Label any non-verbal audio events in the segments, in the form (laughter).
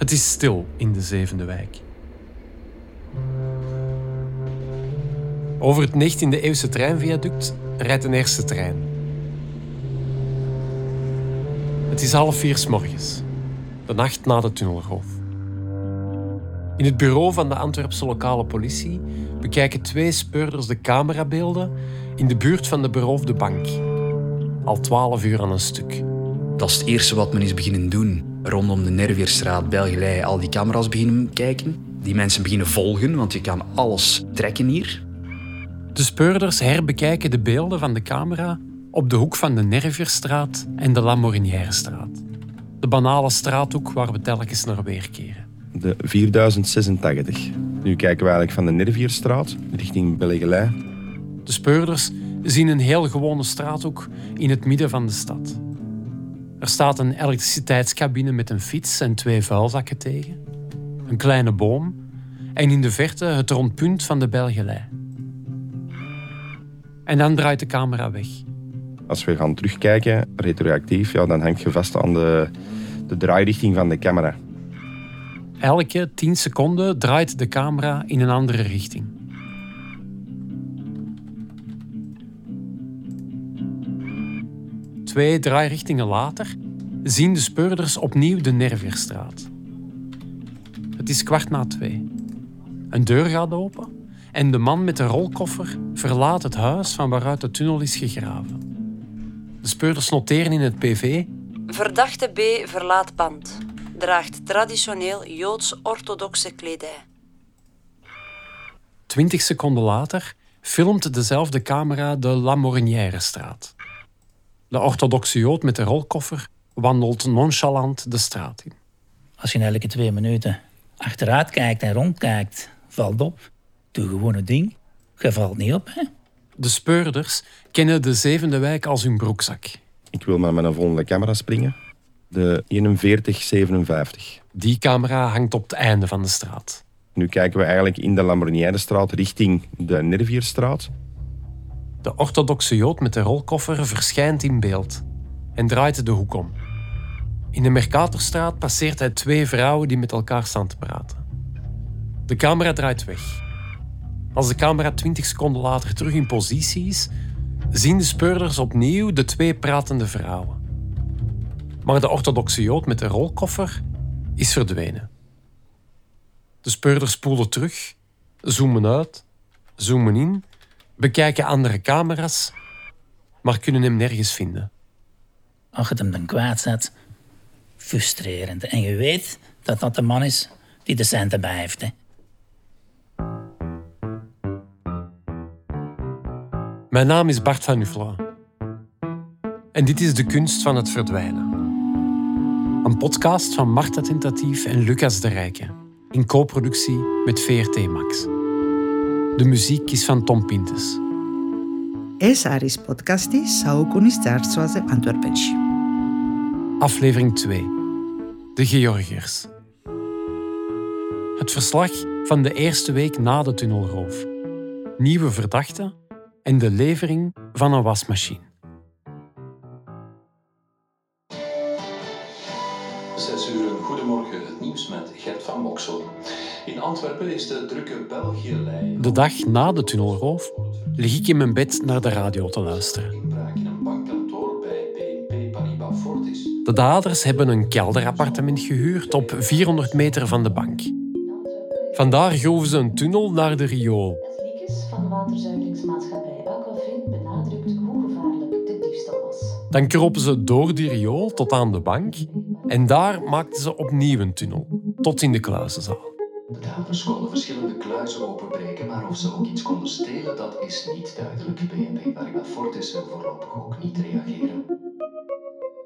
Het is stil in de zevende wijk. Over het 19e-eeuwse treinviaduct rijdt een eerste trein. Het is half vier s morgens, de nacht na de tunnelroof. In het bureau van de Antwerpse lokale politie bekijken twee speurders de camerabeelden in de buurt van de beroofde bank. Al twaalf uur aan een stuk. Dat is het eerste wat men is beginnen doen. Rondom de Nervierstraat, Belgelei, al die camera's beginnen kijken. Die mensen beginnen volgen, want je kan alles trekken hier. De speurders herbekijken de beelden van de camera op de hoek van de Nervierstraat en de Lamorinièrestraat. De banale straathoek waar we telkens naar weerkeren. De 4086. Nu kijken we eigenlijk van de Nervierstraat richting Belgelei. De speurders zien een heel gewone straathoek in het midden van de stad. Er staat een elektriciteitscabine met een fiets en twee vuilzakken tegen. Een kleine boom. En in de verte het rondpunt van de Belgelei. En dan draait de camera weg. Als we gaan terugkijken, retroactief, ja, dan hangt je vast aan de, de draairichting van de camera. Elke 10 seconden draait de camera in een andere richting. Twee draairichtingen later zien de speurders opnieuw de Nervierstraat. Het is kwart na twee. Een deur gaat open en de man met de rolkoffer verlaat het huis van waaruit de tunnel is gegraven. De speurders noteren in het PV Verdachte B verlaat pand. Draagt traditioneel Joods-orthodoxe kledij. Twintig seconden later filmt dezelfde camera de Lamorinière-straat. De orthodoxe jood met de rolkoffer wandelt nonchalant de straat in. Als je elke twee minuten achteruit kijkt en rondkijkt, valt op. Doe gewoon een ding. Je valt niet op, hè? De speurders kennen de zevende wijk als hun broekzak. Ik wil met mijn volgende camera springen. De 4157. Die camera hangt op het einde van de straat. Nu kijken we eigenlijk in de Lamorinière-straat richting de Nervierstraat. De orthodoxe jood met de rolkoffer verschijnt in beeld en draait de hoek om. In de Mercatorstraat passeert hij twee vrouwen die met elkaar staan te praten. De camera draait weg. Als de camera 20 seconden later terug in positie is, zien de speurders opnieuw de twee pratende vrouwen. Maar de orthodoxe jood met de rolkoffer is verdwenen. De speurders spoelen terug, zoomen uit, zoomen in, bekijken andere camera's, maar kunnen hem nergens vinden. Als je hem dan kwijt zet, frustrerend. En je weet dat dat de man is die de centen bij heeft. Hè? Mijn naam is Bart van Uffela. En dit is De Kunst van het Verdwijnen. Een podcast van Marta Tentatief en Lucas de Rijke. In co-productie met VRT Max. De muziek is van Tom Pintes. SR's podcasti sau kunistarstvoase Antwerpenci. Aflevering 2. De Georgiërs. Het verslag van de eerste week na de tunnelroof. Nieuwe verdachten en de levering van een wasmachine. Zes uur, een goedemorgen, het nieuws met Gert van Moksel. In Antwerpen is de drukke België-lijn... De dag na de tunnelroof lig ik in mijn bed naar de radio te luisteren. Inbraak in een bankkantoor bij BNP Paribas Fortis. De daders hebben een kelderappartement gehuurd op 400 meter van de bank. Vandaar groeven ze een tunnel naar de riool. Liekes van waterzuiveringsmaatschappij Aquafin benadrukt hoe gevaarlijk de diefstal was. Dan kropen ze door die riool tot aan de bank en daar maakten ze opnieuw een tunnel, tot in de kluizenzaal. De daders konden verschillende kluizen openbreken, maar of ze ook iets konden stelen, dat is niet duidelijk. BNP Paribas Fortis wil voorlopig ook niet reageren.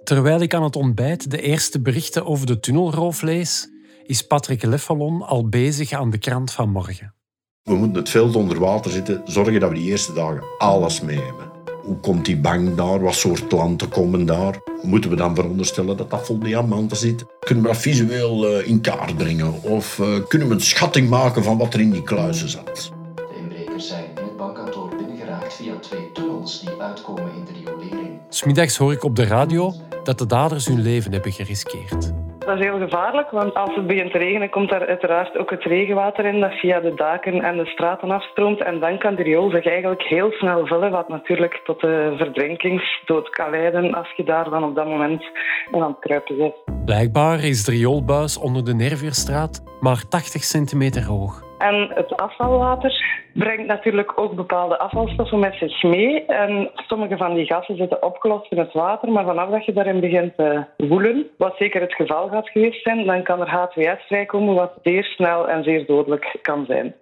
Terwijl ik aan het ontbijt de eerste berichten over de tunnelroof lees, is Patrick Leffalon al bezig aan de krant van morgen. We moeten het veld onder water zetten, zorgen dat we die eerste dagen alles mee hebben. Hoe komt die bank daar? Wat soort klanten komen daar? Moeten we dan veronderstellen dat dat vol diamanten zit? Kunnen we dat visueel eh, in kaart brengen? Of eh, kunnen we een schatting maken van wat er in die kluizen zat? De inbrekers zijn in het bankkantoor binnengeraakt via twee tunnels die uitkomen in de riolering. Smiddags hoor ik op de radio dat de daders hun leven hebben geriskeerd. Dat is heel gevaarlijk, want als het begint te regenen, komt daar uiteraard ook het regenwater in dat via de daken en de straten afstroomt. En dan kan de riool zich eigenlijk heel snel vullen, wat natuurlijk tot de verdrinkingsdood kan leiden als je daar dan op dat moment aan het kruipen bent. Blijkbaar is de rioolbuis onder de Nervierstraat maar 80 centimeter hoog. En het afvalwater brengt natuurlijk ook bepaalde afvalstoffen met zich mee. En sommige van die gassen zitten opgelost in het water, maar vanaf dat je daarin begint te woelen, wat zeker het geval gaat geweest zijn, dan kan er H2S vrijkomen, wat zeer snel en zeer dodelijk kan zijn.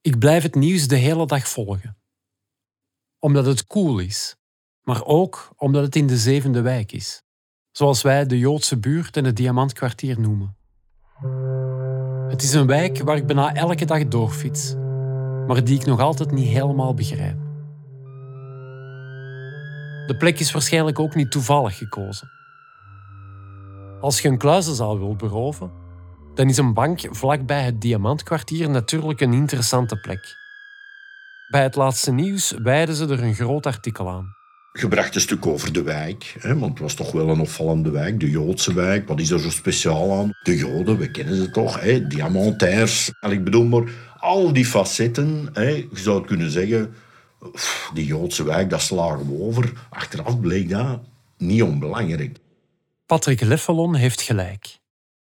Ik blijf het nieuws de hele dag volgen. Omdat het cool is, maar ook omdat het in de zevende wijk is. Zoals wij de Joodse buurt en het Diamantkwartier noemen. Het is een wijk waar ik bijna elke dag doorfiets, maar die ik nog altijd niet helemaal begrijp. De plek is waarschijnlijk ook niet toevallig gekozen. Als je een kluizenzaal wilt beroven, dan is een bank vlakbij het Diamantkwartier natuurlijk een interessante plek. Bij het laatste nieuws wijden ze er een groot artikel aan. Gebracht een stuk over de wijk, hè, want het was toch wel een opvallende wijk, de Joodse wijk. Wat is er zo speciaal aan? De Joden, we kennen ze toch, hè, diamantairs. En ik bedoel maar, al die facetten, hè, je zou het kunnen zeggen, pff, die Joodse wijk, dat slagen we over. Achteraf bleek dat niet onbelangrijk. Patrick Leffelon heeft gelijk.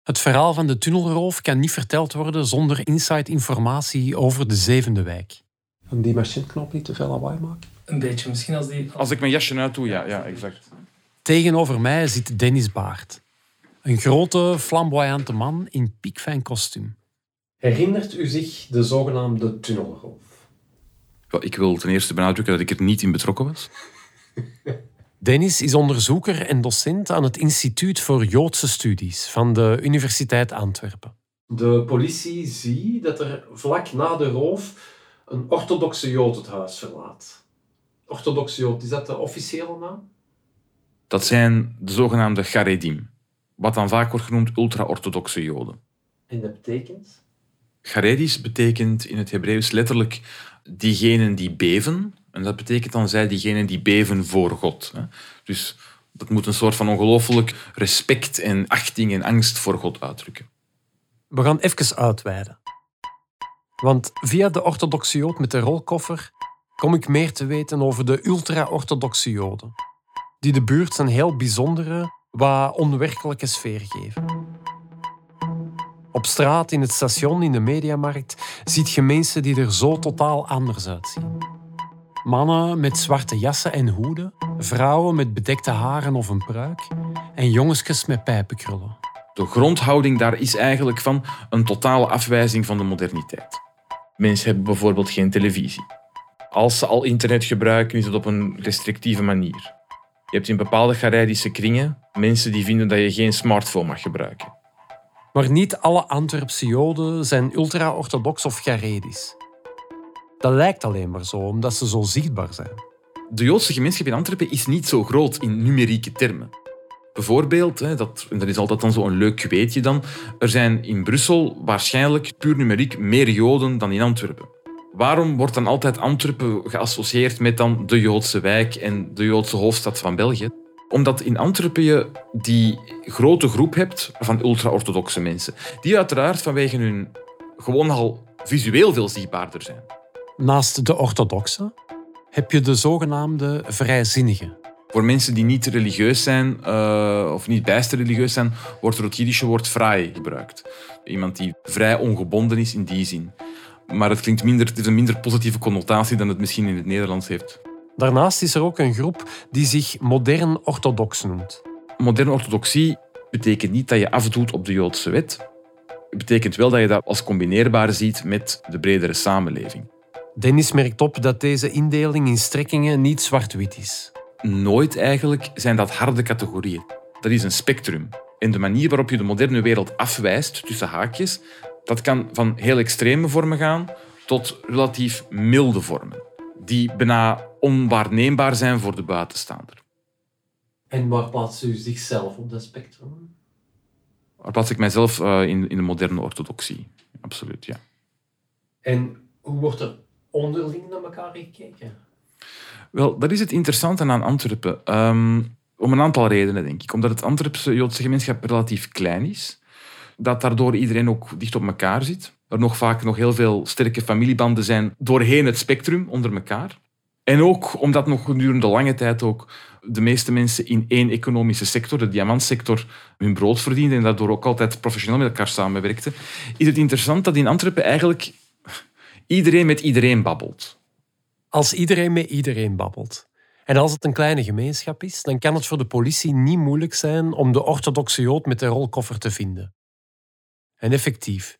Het verhaal van de tunnelroof kan niet verteld worden zonder inside informatie over de zevende wijk. Om die machineknop niet te veel lawaai maken? Een beetje, misschien als die... Als ik mijn jasje uit doe, ja, ja exact. Tegenover mij zit Dennis Baart. Een grote, flamboyante man in piekfijn kostuum. Herinnert u zich de zogenaamde tunnelroof? Wel, Ik wil ten eerste benadrukken dat ik er niet in betrokken was. (laughs) Dennis is onderzoeker en docent aan het Instituut voor Joodse Studies van de Universiteit Antwerpen. De politie ziet dat er vlak na de roof een orthodoxe Jood het huis verlaat. Orthodoxe Jood, is dat de officiële naam? Dat zijn de zogenaamde Garedim, wat dan vaak wordt genoemd ultra-orthodoxe Joden. En dat betekent? Garedis betekent in het Hebreeuws letterlijk diegenen die beven. En dat betekent dan zij diegenen die beven voor God. hè. Dus dat moet een soort van ongelooflijk respect en achting en angst voor God uitdrukken. We gaan even uitweiden. Want via de orthodoxe Jood met de rolkoffer kom ik meer te weten over de ultra-orthodoxe Joden, die de buurt een heel bijzondere, wat onwerkelijke sfeer geven. Op straat, in het station, in de mediamarkt ziet je mensen die er zo totaal anders uitzien. Mannen met zwarte jassen en hoeden, vrouwen met bedekte haren of een pruik en jongensjes met pijpenkrullen. De grondhouding daar is eigenlijk van een totale afwijzing van de moderniteit. Mensen hebben bijvoorbeeld geen televisie. Als ze al internet gebruiken, is het op een restrictieve manier. Je hebt in bepaalde Gareidische kringen mensen die vinden dat je geen smartphone mag gebruiken. Maar niet alle Antwerpse Joden zijn ultra-orthodox of Garedisch. Dat lijkt alleen maar zo, omdat ze zo zichtbaar zijn. De Joodse gemeenschap in Antwerpen is niet zo groot in numerieke termen. Bijvoorbeeld, hè, dat, en dat is altijd dan zo'n leuk weetje dan, er zijn in Brussel waarschijnlijk puur numeriek meer Joden dan in Antwerpen. Waarom wordt dan altijd Antwerpen geassocieerd met dan de Joodse wijk en de Joodse hoofdstad van België? Omdat in Antwerpen je die grote groep hebt van ultra-orthodoxe mensen, die uiteraard vanwege hun gewoon al visueel veel zichtbaarder zijn. Naast de orthodoxe heb je de zogenaamde vrijzinnigen. Voor mensen die niet religieus zijn eh, of niet bijster religieus zijn, wordt er het Jiddische woord vrij gebruikt. Iemand die vrij ongebonden is in die zin. Maar het klinkt minder, het heeft een minder positieve connotatie dan het misschien in het Nederlands heeft. Daarnaast is er ook een groep die zich modern orthodox noemt. Moderne orthodoxie betekent niet dat je afdoet op de Joodse wet. Het betekent wel dat je dat als combineerbaar ziet met de bredere samenleving. Dennis merkt op dat deze indeling in strekkingen niet zwart-wit is. Nooit eigenlijk zijn dat harde categorieën. Dat is een spectrum. En de manier waarop je de moderne wereld afwijst, tussen haakjes, dat kan van heel extreme vormen gaan tot relatief milde vormen, die bijna onwaarneembaar zijn voor de buitenstaander. En waar plaatst u zichzelf op dat spectrum? Waar plaats ik mijzelf eh, in, in de moderne orthodoxie? Absoluut, ja. En hoe wordt er onderling naar elkaar gekeken? Wel, dat is het interessante aan Antwerpen. Ehm, Om een aantal redenen, denk ik. Omdat het Antwerpse Joodse gemeenschap relatief klein is. Dat daardoor iedereen ook dicht op elkaar zit. Er nog vaak nog heel veel sterke familiebanden zijn doorheen het spectrum onder elkaar. En ook omdat nog gedurende lange tijd ook de meeste mensen in één economische sector, de diamantsector, hun brood verdienden en daardoor ook altijd professioneel met elkaar samenwerkten, is het interessant dat in Antwerpen eigenlijk iedereen met iedereen babbelt. Als iedereen met iedereen babbelt. En als het een kleine gemeenschap is, dan kan het voor de politie niet moeilijk zijn om de orthodoxe Jood met de rolkoffer te vinden. En effectief.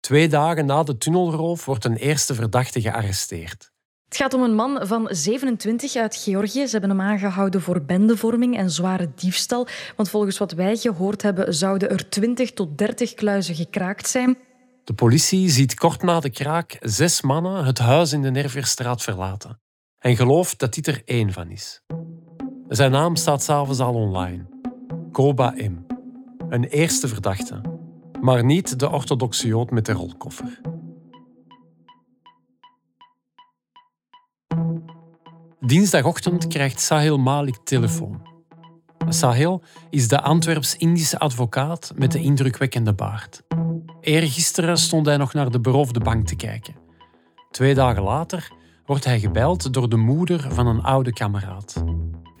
Twee dagen na de tunnelroof wordt een eerste verdachte gearresteerd. Het gaat om een man van 27 uit Georgië. Ze hebben hem aangehouden voor bendevorming en zware diefstal. Want volgens wat wij gehoord hebben, zouden er 20 tot 30 kluizen gekraakt zijn. De politie ziet kort na de kraak zes mannen het huis in de Nervierstraat verlaten. En gelooft dat dit er één van is. Zijn naam staat s'avonds al online. Koba M. Een eerste verdachte. Maar niet de orthodoxe Jood met de rolkoffer. Dinsdagochtend krijgt Sahil Malik telefoon. Sahil is de Antwerps-Indische advocaat met de indrukwekkende baard. Eergisteren stond hij nog naar de beroofde bank te kijken. Twee dagen later wordt hij gebeld door de moeder van een oude kameraad.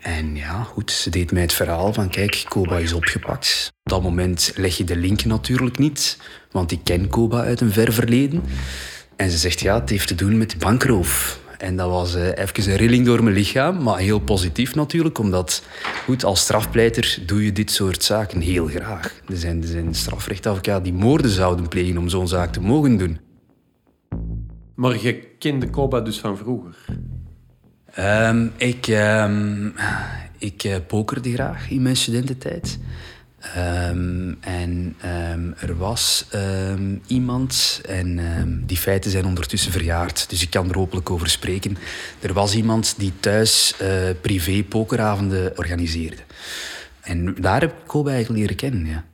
En ja, goed, ze deed mij het verhaal van kijk, Koba is opgepakt. Op dat moment leg je de link natuurlijk niet, want ik ken Koba uit een ver verleden. En ze zegt ja, het heeft te doen met bankroof. En dat was uh, even een rilling door mijn lichaam, maar heel positief natuurlijk, omdat goed, als strafpleiter doe je dit soort zaken heel graag. Er zijn, er zijn strafrechtadvocaten die moorden zouden plegen om zo'n zaak te mogen doen. Maar je kende Koba dus van vroeger? Um, ik um, ik uh, pokerde graag in mijn studententijd. Um, en um, er was um, iemand, en die feiten zijn ondertussen verjaard, dus ik kan er hopelijk over spreken. Er was iemand die thuis uh, privé pokeravonden organiseerde. En daar heb ik Kobe eigenlijk leren kennen, ja.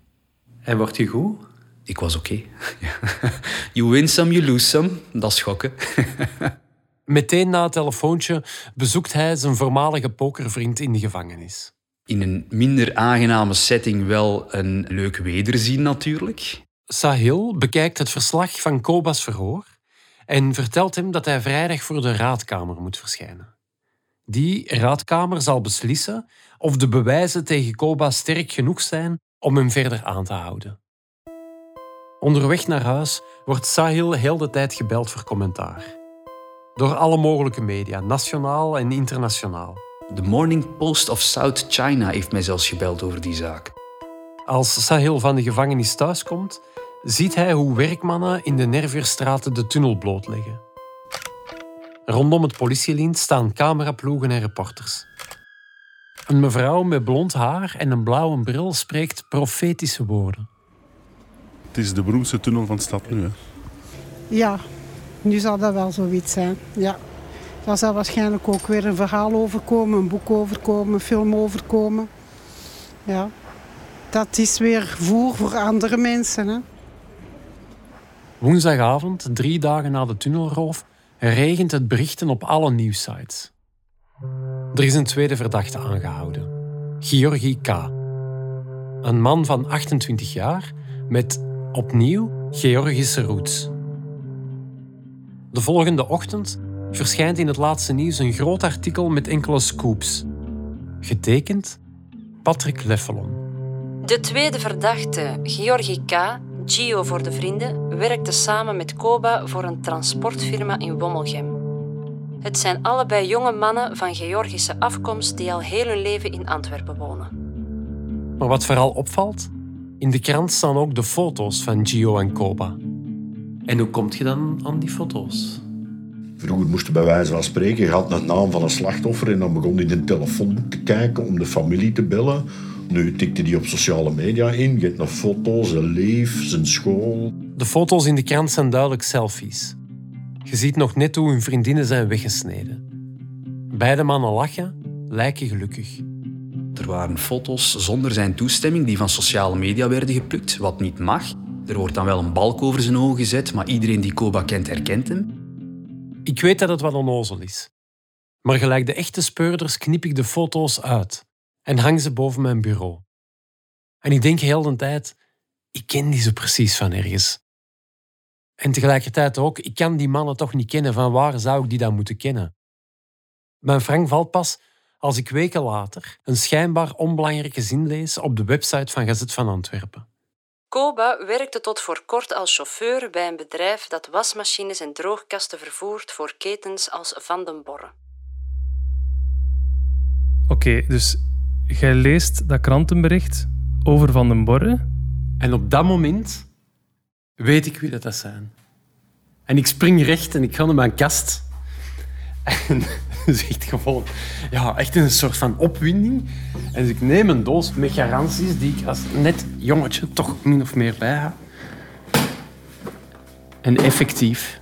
En wordt je goed? Ik was oké. Okay. (laughs) you win some, you lose some. Dat is schokken. (laughs) Meteen na het telefoontje bezoekt hij zijn voormalige pokervriend in de gevangenis in een minder aangename setting wel een leuk wederzien natuurlijk. Sahil bekijkt het verslag van Koba's verhoor en vertelt hem dat hij vrijdag voor de raadkamer moet verschijnen. Die raadkamer zal beslissen of de bewijzen tegen Koba sterk genoeg zijn om hem verder aan te houden. Onderweg naar huis wordt Sahil heel de tijd gebeld voor commentaar. Door alle mogelijke media, nationaal en internationaal. De Morning Post of South China heeft mij zelfs gebeld over die zaak. Als Sahil van de gevangenis thuiskomt, ziet hij hoe werkmannen in de Nervierstraat de tunnel blootleggen. Rondom het politielint staan cameraploegen en reporters. Een mevrouw met blond haar en een blauwe bril spreekt profetische woorden. Het is de beroemdste tunnel van de stad nu, hè? Ja, nu zal dat wel zoiets zijn, ja. Daar zal waarschijnlijk ook weer een verhaal overkomen, een boek overkomen, een film overkomen. Ja, dat is weer voer voor andere mensen. Hè? Woensdagavond, drie dagen na de tunnelroof, regent het berichten op alle nieuwsites. Er is een tweede verdachte aangehouden. Georgi K. Een man van 28 jaar met opnieuw Georgische roots. De volgende ochtend verschijnt in het laatste nieuws een groot artikel met enkele scoops. Getekend Patrick Leffelon. De tweede verdachte, Georgi K., Gio voor de vrienden, werkte samen met Koba voor een transportfirma in Wommelgem. Het zijn allebei jonge mannen van Georgische afkomst die al heel hun leven in Antwerpen wonen. Maar wat vooral opvalt, in de krant staan ook de foto's van Gio en Koba. En hoe komt je dan aan die foto's? Vroeger moesten bij wijze van spreken, je had een naam van een slachtoffer en dan begon hij in een telefoonboek te kijken om de familie te bellen. Nu tikte hij op sociale media in, je hebt nog foto's, zijn leef, zijn school. De foto's in de krant zijn duidelijk selfies. Je ziet nog net hoe hun vriendinnen zijn weggesneden. Beide mannen lachen, lijken gelukkig. Er waren foto's zonder zijn toestemming die van sociale media werden geplukt, wat niet mag. Er wordt dan wel een balk over zijn ogen gezet, maar iedereen die Koba kent herkent hem. Ik weet dat het wat onnozel is. Maar gelijk de echte speurders knip ik de foto's uit. en hang ze boven mijn bureau. En ik denk heel de tijd, ik ken die zo precies van ergens. En tegelijkertijd ook, ik kan die mannen toch niet kennen, van waar zou ik die dan moeten kennen? Mijn Frank valt pas als ik weken later een schijnbaar onbelangrijke zin lees op de website van Gazet van Antwerpen. Koba werkte tot voor kort als chauffeur bij een bedrijf dat wasmachines en droogkasten vervoert voor ketens als Van den Borre. Oké, dus jij leest dat krantenbericht over Van den Borre. En op dat moment weet ik wie dat, dat zijn. En ik spring recht en ik ga naar mijn kast. En (laughs) dus echt gewoon, ja, echt een soort van opwinding. En dus ik neem een doos met garanties die ik als net jongetje toch min of meer bij heb. En effectief.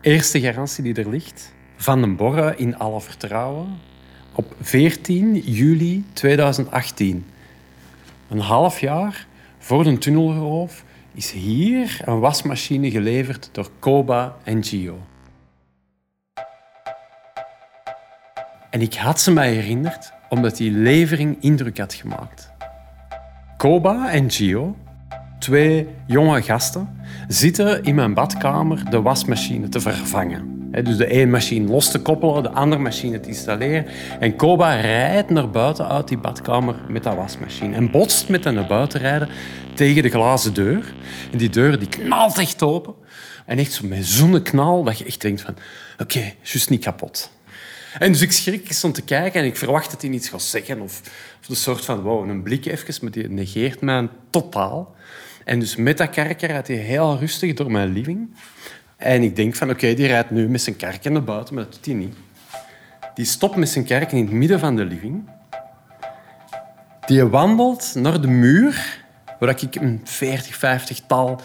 Eerste garantie die er ligt, van den Borre in alle vertrouwen, op 14 juli 2018. Een half jaar voor de tunnelroof is hier een wasmachine geleverd door Koba en Gio. En ik had ze mij herinnerd omdat die levering indruk had gemaakt. Koba en Gio, twee jonge gasten, zitten in mijn badkamer de wasmachine te vervangen. Dus de ene machine los te koppelen, de andere machine te installeren. En Koba rijdt naar buiten uit die badkamer met dat wasmachine. En botst met dat naar tegen de glazen deur. En die deur die knalt echt open. En echt zo'n knal dat je echt denkt van... Oké, okay, juist niet kapot. En dus ik schrik, ik stond te kijken en ik verwacht dat hij iets gaat zeggen. Of, of een soort van, wow, een blik even, maar die negeert mij totaal. En dus met dat karker rijdt hij heel rustig door mijn living. En ik denk van, oké, die rijdt nu met zijn karken naar buiten, maar dat doet hij niet. Die stopt met zijn karken in het midden van de living. Die wandelt naar de muur, waar ik een 40, 50 tal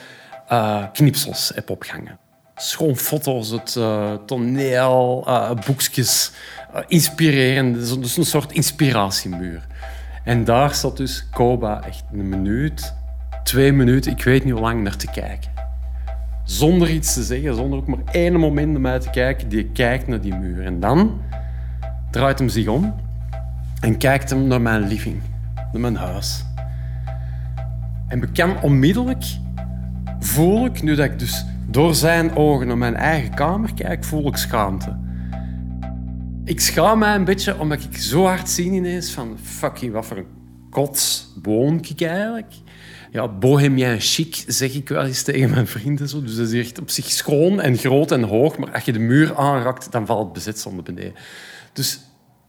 uh, knipsels heb opgehangen. Schoon foto's, het uh, toneel, uh, boekjes, inspirerend. Dus een soort inspiratiemuur. En daar zat dus Koba echt een minuut, twee minuten, ik weet niet hoe lang, naar te kijken zonder iets te zeggen, zonder ook maar één moment naar mij te kijken, die kijkt naar die muur. En dan draait hem zich om en kijkt hem naar mijn living, naar mijn huis. En bekend onmiddellijk voel ik, nu dat ik dus door zijn ogen naar mijn eigen kamer kijk, voel ik schaamte. Ik schaam mij een beetje omdat ik zo hard zie ineens van fucking wat voor een kots woon ik eigenlijk ja, bohemien chic, zeg ik wel eens tegen mijn vrienden. Zo. Dus dat is echt op zich schoon en groot en hoog, maar als je de muur aanraakt, dan valt het bezit zonder beneden. Dus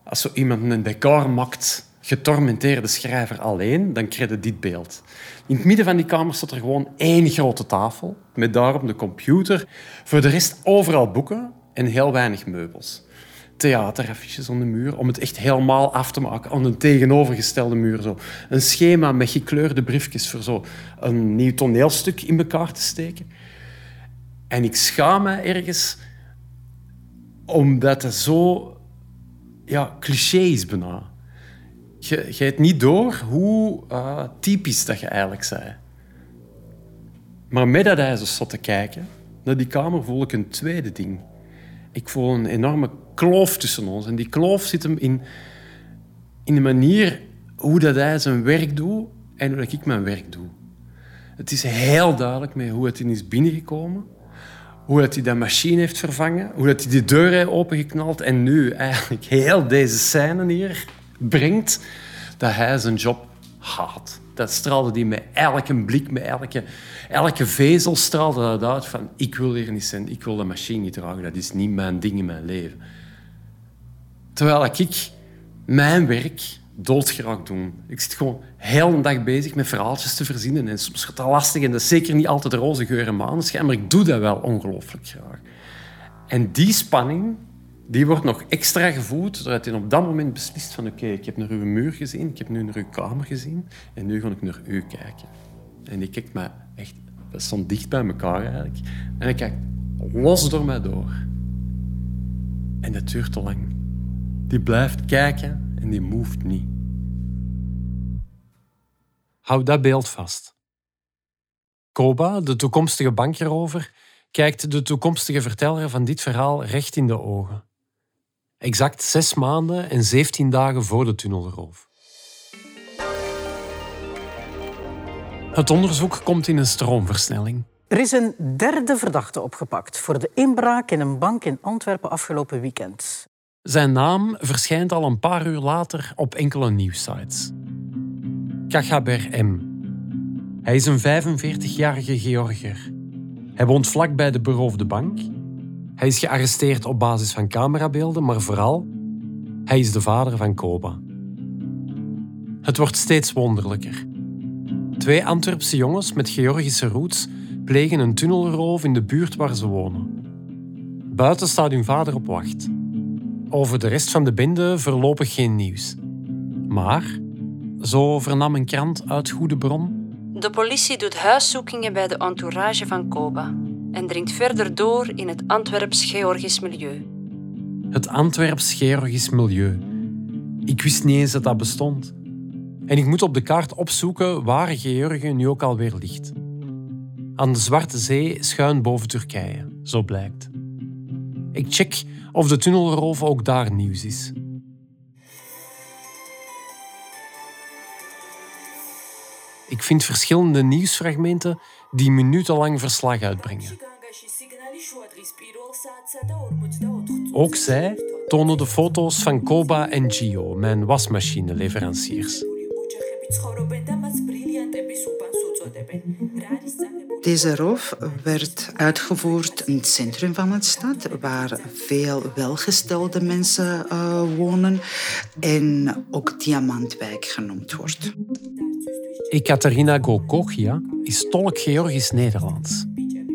als zo iemand een decor maakt, getormenteerde schrijver alleen, dan krijg je dit beeld. In het midden van die kamer staat er gewoon één grote tafel, met daarop de computer. Voor de rest overal boeken en heel weinig meubels theateraffiches aan de muur, om het echt helemaal af te maken aan een tegenovergestelde muur. Zo. Een schema met gekleurde briefjes voor zo een nieuw toneelstuk in elkaar te steken. En ik schaam me ergens omdat het zo ja, cliché is bijna. Je, je niet door hoe uh, typisch dat je eigenlijk zei. Maar met dat hij zo zat te kijken naar die kamer, voel ik een tweede ding. Ik voel een enorme kloof tussen ons. En die kloof zit hem in, in de manier hoe dat hij zijn werk doet en hoe dat ik mijn werk doe. Het is heel duidelijk met hoe het in is binnengekomen, hoe dat hij de machine heeft vervangen, hoe dat hij die deur heeft opengeknald en nu eigenlijk heel deze scène hier brengt dat hij zijn job haat. Dat straalde hij met elke blik, met elke, elke vezel straalde dat uit van ik wil hier niet zijn, ik wil de machine niet dragen, dat is niet mijn ding in mijn leven. Terwijl ik mijn werk doodgeraakt doe. Ik zit gewoon heel een dag bezig met verhaaltjes te verzinnen. En soms gaat dat lastig en dat is zeker niet altijd roze geur en maneschijn, maar ik doe dat wel ongelooflijk graag. En die spanning die wordt nog extra gevoed doordat hij op dat moment beslist van oké, ik heb naar uw muur gezien, ik heb nu naar uw kamer gezien en nu ga ik naar u kijken. En die kijkt me echt, dat stond dicht bij elkaar eigenlijk. En hij kijkt los door mij door. En dat duurt te lang. Die blijft kijken en die moved niet. Hou dat beeld vast. Koba, de toekomstige bankerover, kijkt de toekomstige verteller van dit verhaal recht in de ogen. Exact zes maanden en 17 dagen voor de tunnelroof. Het onderzoek komt in een stroomversnelling. Er is een derde verdachte opgepakt voor de inbraak in een bank in Antwerpen afgelopen weekend. Zijn naam verschijnt al een paar uur later op enkele nieuwsites. Kachaber M. Hij is een 45-jarige Georgiër. Hij woont vlak bij de beroofde bank. Hij is gearresteerd op basis van camerabeelden, maar vooral, hij is de vader van Koba. Het wordt steeds wonderlijker. Twee Antwerpse jongens met Georgische roots plegen een tunnelroof in de buurt waar ze wonen. Buiten staat hun vader op wacht. Over de rest van de bende voorlopig geen nieuws. Maar, zo vernam een krant uit goede bron, De politie doet huiszoekingen bij de entourage van Koba en dringt verder door in het Antwerps-Georgisch milieu. het Antwerps-Georgisch milieu. Ik wist niet eens dat dat bestond. En ik moet op de kaart opzoeken waar Georgië nu ook alweer ligt. Aan de Zwarte Zee schuin boven Turkije, zo blijkt. Ik check of de tunnelroof ook daar nieuws is. Ik vind verschillende nieuwsfragmenten die minutenlang verslag uitbrengen. Ook zij tonen de foto's van Koba en Gio, mijn wasmachineleveranciers. Deze roof werd uitgevoerd in het centrum van de stad, waar veel welgestelde mensen eh, wonen en ook Diamantwijk genoemd wordt. Ekaterina Gokogia is tolk Georgisch-Nederlands.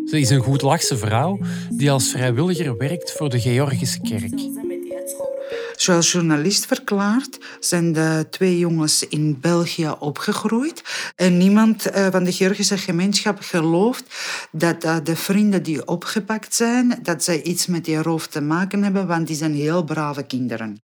Ze is een goedlachse vrouw die als vrijwilliger werkt voor de Georgische kerk. Zoals journalist verklaard, zijn de twee jongens in België opgegroeid. En niemand eh, van de Georgische gemeenschap gelooft dat eh, de vrienden die opgepakt zijn, dat zij iets met die roof te maken hebben, want die zijn heel brave kinderen.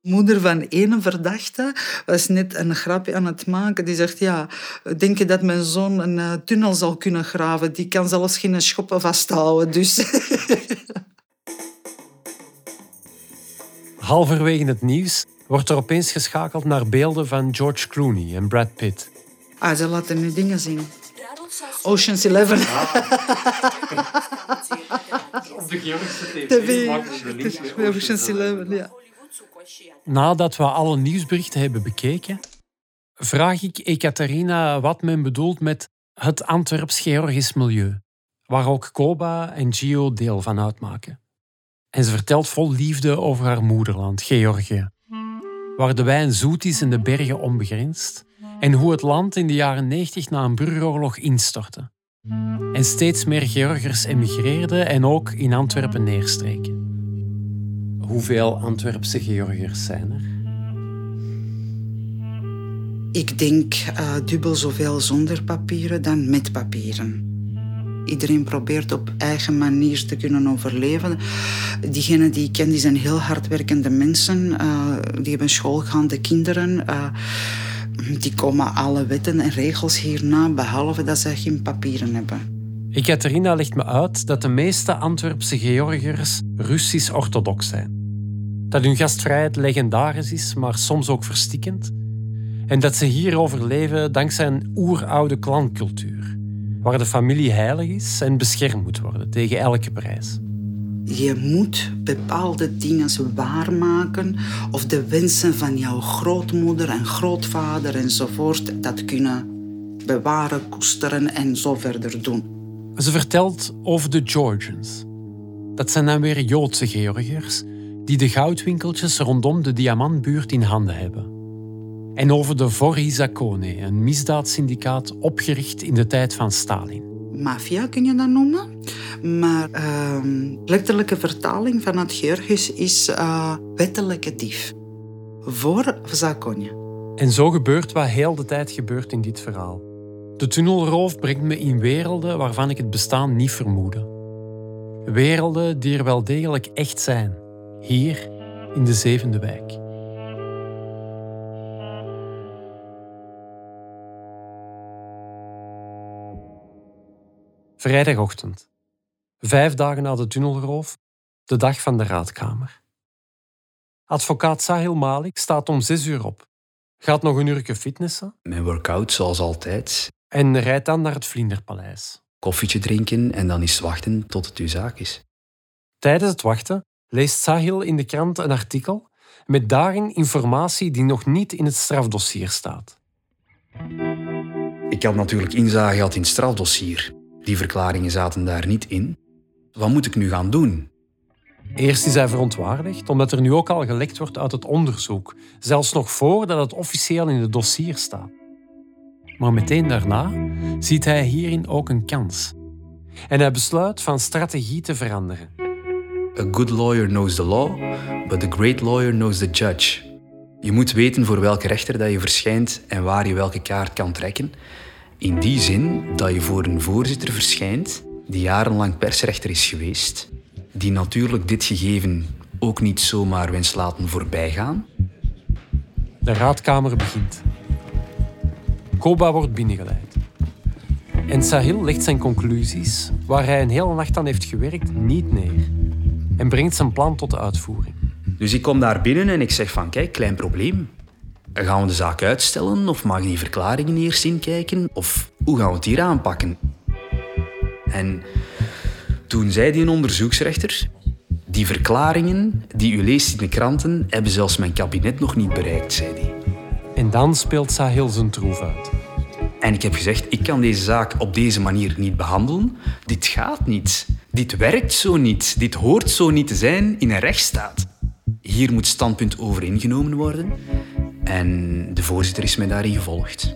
Moeder van ene verdachte was net een grapje aan het maken. Die zegt, ja, denk je dat mijn zoon een eh, tunnel zal kunnen graven? Die kan zelfs geen schoppen vasthouden, dus... (laughs) Halverwege het nieuws wordt er opeens geschakeld naar beelden van George Clooney en Brad Pitt. Ah, ze laten nu dingen zien. Ocean's Eleven. (laughs) Op de Georgische TV. Ocean's Eleven, ja. Nadat we alle nieuwsberichten hebben bekeken, vraag ik Ekaterina wat men bedoelt met het Antwerps-Georgisch milieu, waar ook Koba en Gio deel van uitmaken. En ze vertelt vol liefde over haar moederland, Georgië, waar de wijn zoet is en de bergen onbegrensd, en hoe het land in de jaren 90 na een burgeroorlog instortte. En steeds meer Georgiërs emigreerden en ook in Antwerpen neerstreken. Hoeveel Antwerpse Georgiërs zijn er? Ik denk eh, dubbel zoveel zonder papieren dan met papieren. Iedereen probeert op eigen manier te kunnen overleven. Diegenen die ik ken, die zijn heel hardwerkende mensen. eh, die hebben schoolgaande kinderen. eh, die komen alle wetten en regels hierna, behalve dat ze geen papieren hebben. Ekaterina legt me uit dat de meeste Antwerpse Georgiërs Russisch-orthodox zijn. Dat hun gastvrijheid legendarisch is, maar soms ook verstikkend. En dat ze hier overleven dankzij een oeroude klancultuur, waar de familie heilig is en beschermd moet worden tegen elke prijs. Je moet bepaalde dingen waarmaken of de wensen van jouw grootmoeder en grootvader enzovoort dat kunnen bewaren, koesteren en zo verder doen. Ze vertelt over de Georgians. Dat zijn dan weer Joodse Georgiërs die de goudwinkeltjes rondom de diamantbuurt in handen hebben. En over de Vori Zakone, een misdaadsyndicaat opgericht in de tijd van Stalin. Maffia kun je dat noemen. Maar ehm, letterlijke vertaling van het Georgisch is eh, wettelijke dief. Voor zakonje. En zo gebeurt wat heel de tijd gebeurt in dit verhaal. De tunnelroof brengt me in werelden waarvan ik het bestaan niet vermoedde. Werelden die er wel degelijk echt zijn, hier in de zevende wijk. Vrijdagochtend. Vijf dagen na de tunnelroof, de dag van de raadkamer. Advocaat Sahil Malik staat om zes uur op. Gaat nog een uurtje fitnessen. Mijn workout, zoals altijd. En rijdt dan naar het Vlinderpaleis. Koffietje drinken en dan eens wachten tot het uw zaak is. Tijdens het wachten leest Sahil in de krant een artikel met daarin informatie die nog niet in het strafdossier staat. Ik had natuurlijk inzage gehad in het strafdossier. Die verklaringen zaten daar niet in. Wat moet ik nu gaan doen? Eerst is hij verontwaardigd omdat er nu ook al gelekt wordt uit het onderzoek, zelfs nog voordat het officieel in het dossier staat. Maar meteen daarna ziet hij hierin ook een kans. En hij besluit van strategie te veranderen. A good lawyer knows the law, but a great lawyer knows the judge. Je moet weten voor welke rechter dat je verschijnt en waar je welke kaart kan trekken. In die zin dat je voor een voorzitter verschijnt die jarenlang persrechter is geweest, die natuurlijk dit gegeven ook niet zomaar wens laten voorbijgaan. De raadkamer begint. Koba wordt binnengeleid. En Sahil legt zijn conclusies, waar hij een hele nacht aan heeft gewerkt, niet neer. En brengt zijn plan tot de uitvoering. Dus ik kom daar binnen en ik zeg van, kijk, klein probleem. Gaan we de zaak uitstellen of mag die verklaringen eerst inkijken? Of hoe gaan we het hier aanpakken? En toen zei die een onderzoeksrechter... Die verklaringen die u leest in de kranten hebben zelfs mijn kabinet nog niet bereikt, zei hij. En dan speelt Sahil zijn troef uit. En ik heb gezegd, ik kan deze zaak op deze manier niet behandelen. Dit gaat niet. Dit werkt zo niet. Dit hoort zo niet te zijn in een rechtsstaat. Hier moet standpunt over ingenomen worden. En de voorzitter is mij daarin gevolgd.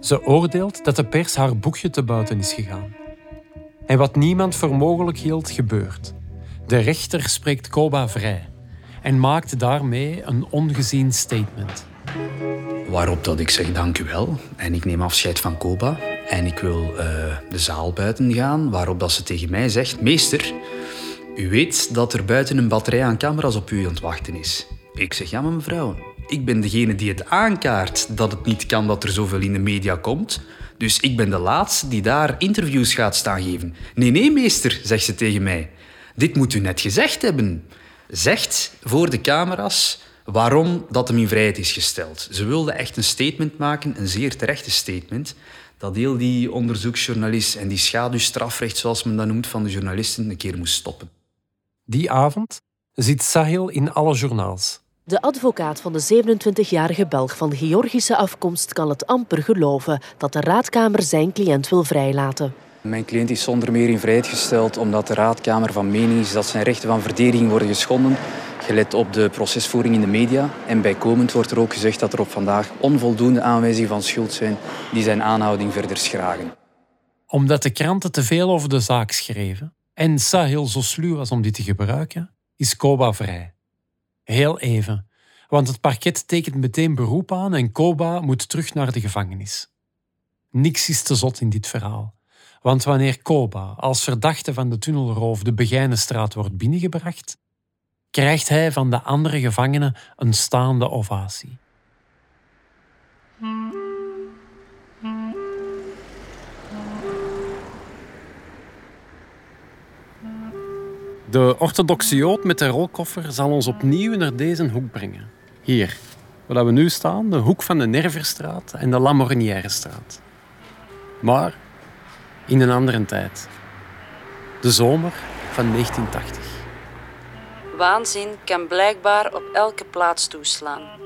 Ze oordeelt dat de pers haar boekje te buiten is gegaan. En wat niemand voor mogelijk hield, gebeurt. De rechter spreekt Koba vrij en maakt daarmee een ongezien statement. Waarop dat ik zeg dank u wel en ik neem afscheid van Koba en ik wil uh, de zaal buiten gaan, waarop dat ze tegen mij zegt, meester, u weet dat er buiten een batterij aan camera's op u aan het wachten is. Ik zeg, ja mevrouw, ik ben degene die het aankaart dat het niet kan dat er zoveel in de media komt. Dus ik ben de laatste die daar interviews gaat staan geven. Nee, nee, meester, zegt ze tegen mij. Dit moet u net gezegd hebben. Zegt voor de camera's waarom dat hem in vrijheid is gesteld. Ze wilde echt een statement maken, een zeer terechte statement, dat heel die onderzoeksjournalist en die schaduwstrafrecht, zoals men dat noemt, van de journalisten een keer moest stoppen. Die avond zit Sahil in alle journaals. De advocaat van de 27-jarige Belg van Georgische afkomst kan het amper geloven dat de raadkamer zijn cliënt wil vrijlaten. Mijn cliënt is zonder meer in vrijheid gesteld omdat de raadkamer van mening is dat zijn rechten van verdediging worden geschonden, gelet op de procesvoering in de media. En bijkomend wordt er ook gezegd dat er op vandaag onvoldoende aanwijzingen van schuld zijn die zijn aanhouding verder schragen. Omdat de kranten te veel over de zaak schreven en Sahil zo sluw was om die te gebruiken, is Koba vrij. Heel even, want het parket tekent meteen beroep aan en Koba moet terug naar de gevangenis. Niks is te zot in dit verhaal. Want wanneer Koba als verdachte van de tunnelroof de Begijnenstraat wordt binnengebracht, krijgt hij van de andere gevangenen een staande ovatie. De orthodoxe Jood met de rolkoffer zal ons opnieuw naar deze hoek brengen. Hier, waar we nu staan, de hoek van de Nerverstraat en de Lamorinièrestraat. Maar in een andere tijd. De zomer van 1980. Waanzin kan blijkbaar op elke plaats toeslaan.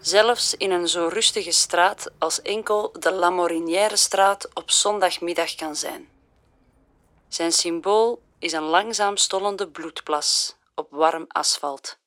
Zelfs in een zo rustige straat als enkel de Lamorinière-straat op zondagmiddag kan zijn. Zijn symbool is een langzaam stollende bloedplas op warm asfalt.